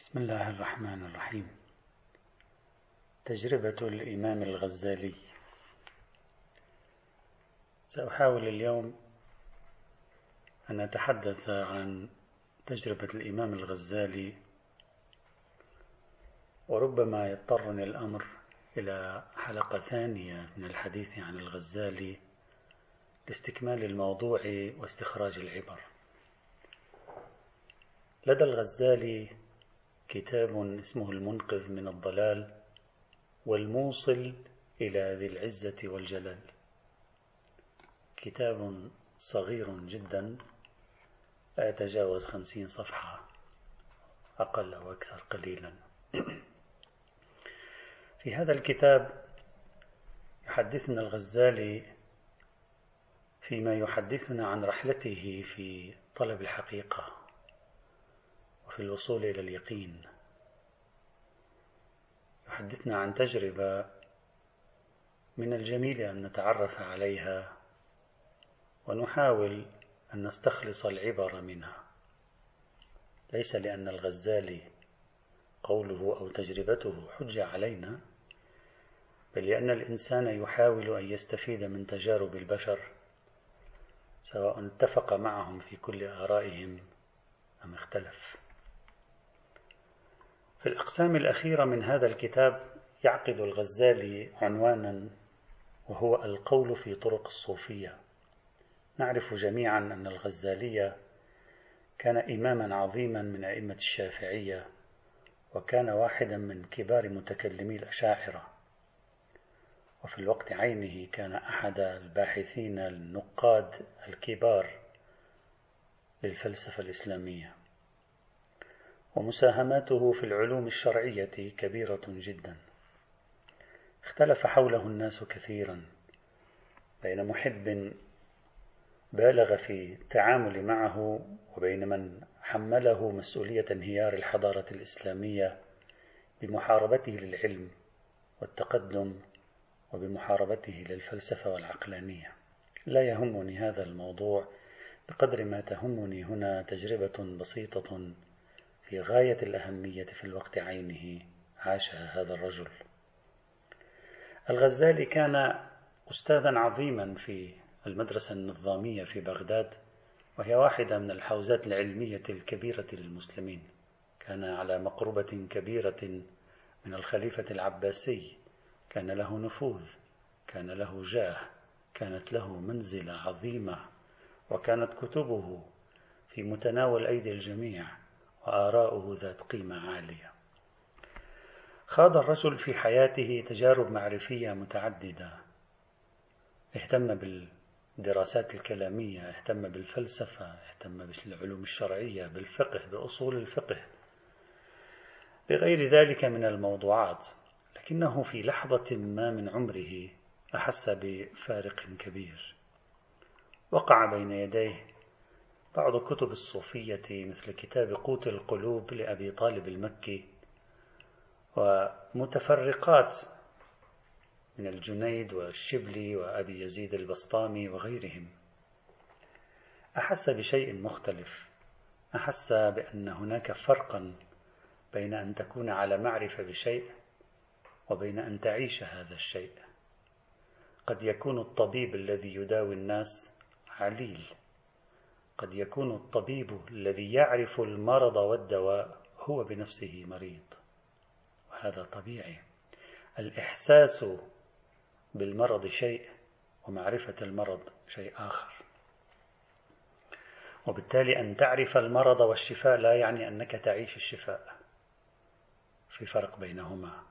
بسم الله الرحمن الرحيم. تجربة الإمام الغزالي. سأحاول اليوم أن أتحدث عن تجربة الإمام الغزالي وربما يضطرني الأمر إلى حلقة ثانية من الحديث عن الغزالي لاستكمال الموضوع واستخراج العبر. لدى الغزالي كتاب اسمه المنقذ من الضلال والموصل إلى ذي العزة والجلال. كتاب صغير جدا لا يتجاوز خمسين صفحة أقل أو أكثر قليلا. في هذا الكتاب يحدثنا الغزالي فيما يحدثنا عن رحلته في طلب الحقيقة. وفي الوصول إلى اليقين. يحدثنا عن تجربة من الجميل أن نتعرف عليها ونحاول أن نستخلص العبر منها. ليس لأن الغزالي قوله أو تجربته حجة علينا بل لأن الإنسان يحاول أن يستفيد من تجارب البشر سواء اتفق معهم في كل آرائهم أم اختلف. في الأقسام الأخيرة من هذا الكتاب يعقد الغزالي عنوانا وهو القول في طرق الصوفية. نعرف جميعا أن الغزالي كان إماما عظيما من أئمة الشافعية وكان واحدا من كبار متكلمي الأشاعرة. وفي الوقت عينه كان أحد الباحثين النقاد الكبار للفلسفة الإسلامية. ومساهماته في العلوم الشرعية كبيرة جدا. اختلف حوله الناس كثيرا بين محب بالغ في التعامل معه وبين من حمله مسؤولية انهيار الحضارة الإسلامية بمحاربته للعلم والتقدم وبمحاربته للفلسفة والعقلانية. لا يهمني هذا الموضوع بقدر ما تهمني هنا تجربة بسيطة في غاية الأهمية في الوقت عينه عاشها هذا الرجل. الغزالي كان أستاذا عظيما في المدرسة النظامية في بغداد وهي واحدة من الحوزات العلمية الكبيرة للمسلمين. كان على مقربة كبيرة من الخليفة العباسي، كان له نفوذ، كان له جاه، كانت له منزلة عظيمة، وكانت كتبه في متناول أيدي الجميع. وآراؤه ذات قيمة عالية. خاض الرجل في حياته تجارب معرفية متعددة. اهتم بالدراسات الكلامية، اهتم بالفلسفة، اهتم بالعلوم الشرعية، بالفقه، بأصول الفقه، بغير ذلك من الموضوعات، لكنه في لحظة ما من عمره أحس بفارق كبير. وقع بين يديه بعض كتب الصوفية مثل كتاب قوت القلوب لأبي طالب المكي ومتفرقات من الجنيد والشبلي وأبي يزيد البسطامي وغيرهم. أحس بشيء مختلف. أحس بأن هناك فرقا بين أن تكون على معرفة بشيء وبين أن تعيش هذا الشيء. قد يكون الطبيب الذي يداوي الناس عليل. قد يكون الطبيب الذي يعرف المرض والدواء هو بنفسه مريض. وهذا طبيعي. الإحساس بالمرض شيء ومعرفة المرض شيء آخر. وبالتالي أن تعرف المرض والشفاء لا يعني أنك تعيش الشفاء. في فرق بينهما.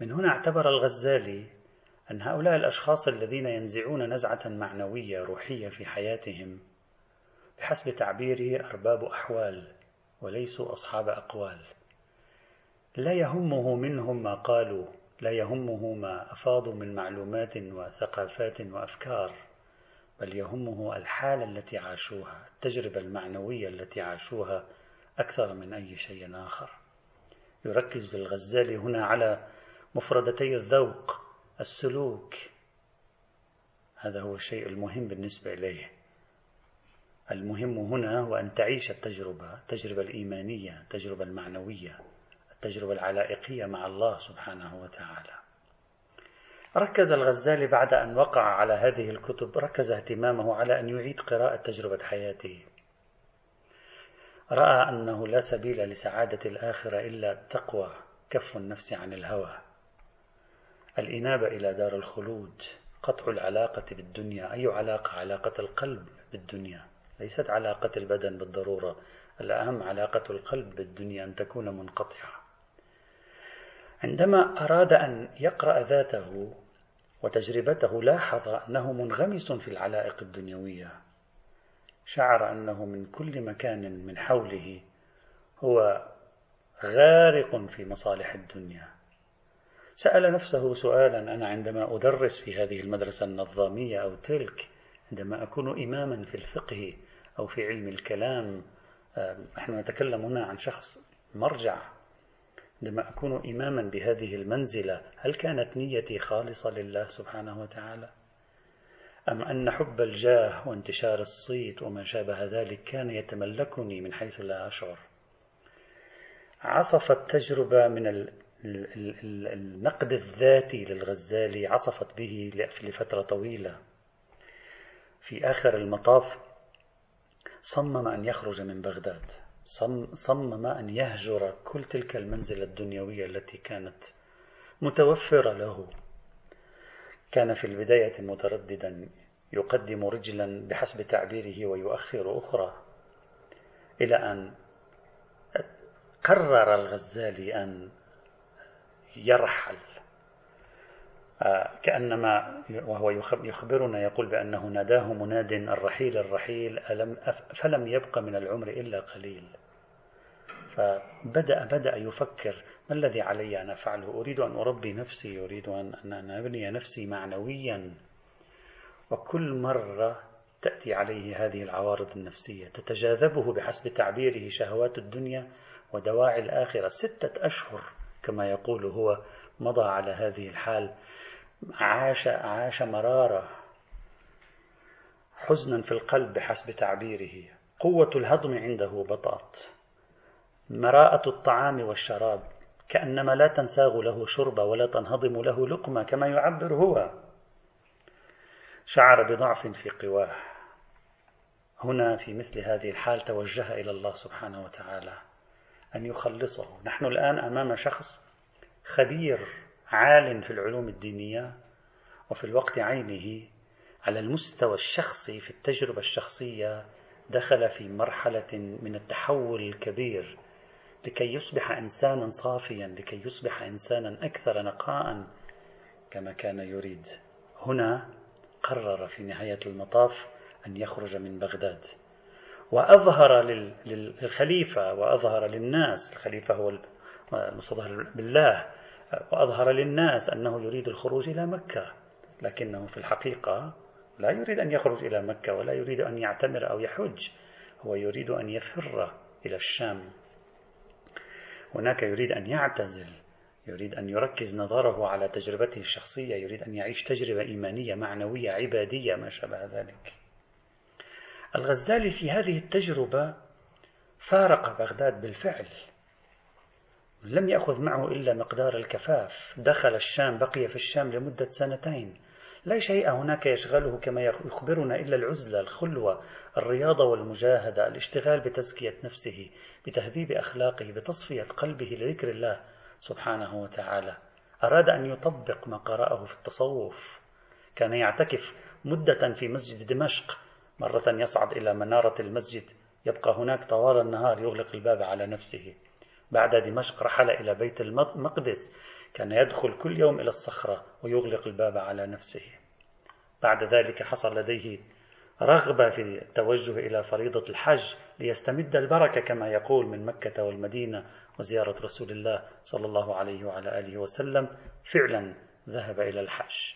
من هنا اعتبر الغزالي أن هؤلاء الأشخاص الذين ينزعون نزعة معنوية روحية في حياتهم بحسب تعبيره أرباب أحوال وليسوا أصحاب أقوال. لا يهمه منهم ما قالوا لا يهمه ما أفاضوا من معلومات وثقافات وأفكار بل يهمه الحالة التي عاشوها التجربة المعنوية التي عاشوها أكثر من أي شيء آخر. يركز الغزالي هنا على مفردتي الذوق السلوك. هذا هو الشيء المهم بالنسبة إليه. المهم هنا هو أن تعيش التجربة التجربة الإيمانية التجربة المعنوية التجربة العلائقية مع الله سبحانه وتعالى. ركز الغزالي بعد أن وقع على هذه الكتب ركز اهتمامه على أن يعيد قراءة تجربة حياته. رأى أنه لا سبيل لسعادة الآخرة إلا التقوى كف النفس عن الهوى. الإنابة إلى دار الخلود قطع العلاقة بالدنيا أي علاقة؟ علاقة القلب بالدنيا. ليست علاقة البدن بالضرورة الأهم علاقة القلب بالدنيا أن تكون منقطعة. عندما أراد أن يقرأ ذاته وتجربته لاحظ أنه منغمس في العلائق الدنيوية. شعر أنه من كل مكان من حوله هو غارق في مصالح الدنيا. سأل نفسه سؤالا أنا عندما أدرس في هذه المدرسة النظامية أو تلك عندما أكون إماما في الفقه أو في علم الكلام نحن نتكلم هنا عن شخص مرجع. عندما أكون إماما بهذه المنزلة هل كانت نيتي خالصة لله سبحانه وتعالى؟ أم أن حب الجاه وانتشار الصيت وما شابه ذلك كان يتملكني من حيث لا أشعر؟ عصفت تجربة من النقد الذاتي للغزالي عصفت به لفترة طويلة. في آخر المطاف صمم أن يخرج من بغداد. صمم أن يهجر كل تلك المنزلة الدنيوية التي كانت متوفرة له. كان في البداية مترددا يقدم رجلا بحسب تعبيره ويؤخر أخرى إلى أن قرر الغزالي أن يرحل. كأنما وهو يخبرنا يقول بأنه ناداه مناد الرحيل الرحيل ألم فلم يبق من العمر إلا قليل. فبدأ بدأ يفكر ما الذي علي أن أفعله؟ أريد أن أربي نفسي أريد أن, أبني نفسي معنويا. وكل مرة تأتي عليه هذه العوارض النفسية تتجاذبه بحسب تعبيره شهوات الدنيا ودواعي الآخرة. ستة أشهر كما يقول هو مضى على هذه الحال. عاش عاش مرارة حزنا في القلب بحسب تعبيره. قوة الهضم عنده بطأت مراءة الطعام والشراب. كأنما لا تنساغ له شربة ولا تنهضم له لقمة كما يعبر هو. شعر بضعف في قواه. هنا في مثل هذه الحال توجه إلى الله سبحانه وتعالى أن يخلصه. نحن الآن أمام شخص خبير. عال في العلوم الدينية وفي الوقت عينه على المستوى الشخصي في التجربة الشخصية دخل في مرحلة من التحول الكبير لكي يصبح إنسانا صافيا لكي يصبح إنسانا أكثر نقاء كما كان يريد. هنا قرر في نهاية المطاف أن يخرج من بغداد. وأظهر للخليفة وأظهر للناس الخليفة هو المستظهر بالله وأظهر للناس أنه يريد الخروج إلى مكة لكنه في الحقيقة لا يريد أن يخرج إلى مكة ولا يريد أن يعتمر أو يحج هو يريد أن يفر إلى الشام. هناك يريد أن يعتزل يريد أن يركز نظره على تجربته الشخصية يريد أن يعيش تجربة إيمانية معنوية عبادية ما شابه ذلك. الغزالي في هذه التجربة فارق بغداد بالفعل. لم يأخذ معه إلا مقدار الكفاف. دخل الشام بقي في الشام لمدة سنتين. لا شيء هناك يشغله كما يخبرنا إلا العزلة الخلوة الرياضة والمجاهدة الاشتغال بتزكية نفسه بتهذيب أخلاقه بتصفية قلبه لذكر الله سبحانه وتعالى. أراد أن يطبق ما قرأه في التصوف. كان يعتكف مدة في مسجد دمشق مرة يصعد إلى منارة المسجد يبقى هناك طوال النهار يغلق الباب على نفسه. بعد دمشق رحل إلى بيت المقدس كان يدخل كل يوم إلى الصخرة ويغلق الباب على نفسه. بعد ذلك حصل لديه رغبة في التوجه إلى فريضة الحج ليستمد البركة كما يقول من مكة والمدينة وزيارة رسول الله صلى الله عليه وعلى آله وسلم فعلا ذهب إلى الحج.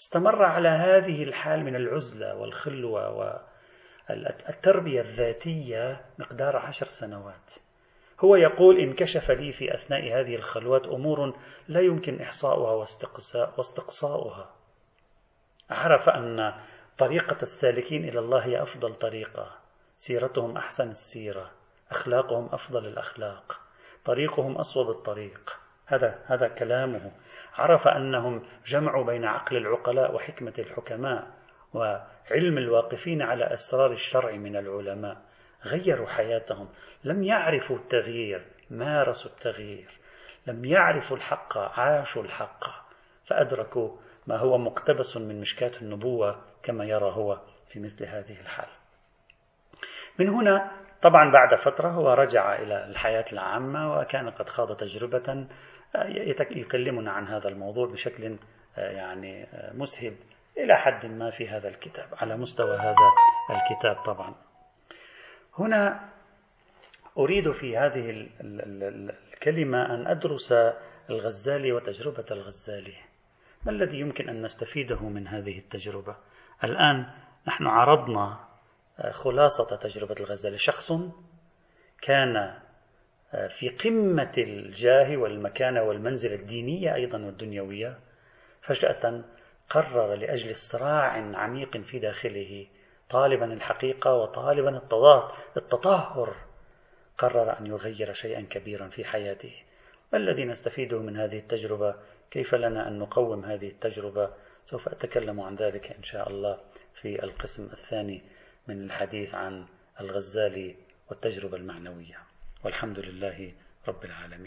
استمر على هذه الحال من العزلة والخلوة والتربية الذاتية مقدار عشر سنوات. هو يقول انكشف لي في أثناء هذه الخلوات أمور لا يمكن إحصاؤها واستقصاؤها. عرف أن طريقة السالكين إلى الله هي أفضل طريقة. سيرتهم أحسن السيرة. أخلاقهم أفضل الأخلاق. طريقهم أصوب الطريق. هذا هذا كلامه. عرف أنهم جمعوا بين عقل العقلاء وحكمة الحكماء وعلم الواقفين على أسرار الشرع من العلماء. غيروا حياتهم لم يعرفوا التغيير مارسوا التغيير لم يعرفوا الحق عاشوا الحق فأدركوا ما هو مقتبس من مشكاة النبوة كما يرى هو في مثل هذه الحال. من هنا طبعا بعد فترة هو رجع إلى الحياة العامة وكان قد خاض تجربة يكلمنا عن هذا الموضوع بشكل يعني مسهب إلى حد ما في هذا الكتاب على مستوى هذا الكتاب طبعا. هنا أريد في هذه الكلمة أن أدرس الغزالي وتجربة الغزالي ما الذي يمكن أن نستفيده من هذه التجربة؟ الآن نحن عرضنا خلاصة تجربة الغزالي شخص كان في قمة الجاه والمكانة والمنزلة الدينية أيضا والدنيوية فجأة قرر لأجل صراع عميق في داخله طالبا الحقيقة وطالبا التطهر قرر أن يغير شيئا كبيرا في حياته. ما الذي نستفيده من هذه التجربة؟ كيف لنا أن نقوم هذه التجربة؟ سوف أتكلم عن ذلك إن شاء الله في القسم الثاني من الحديث عن الغزالي والتجربة المعنوية. والحمد لله رب العالمين.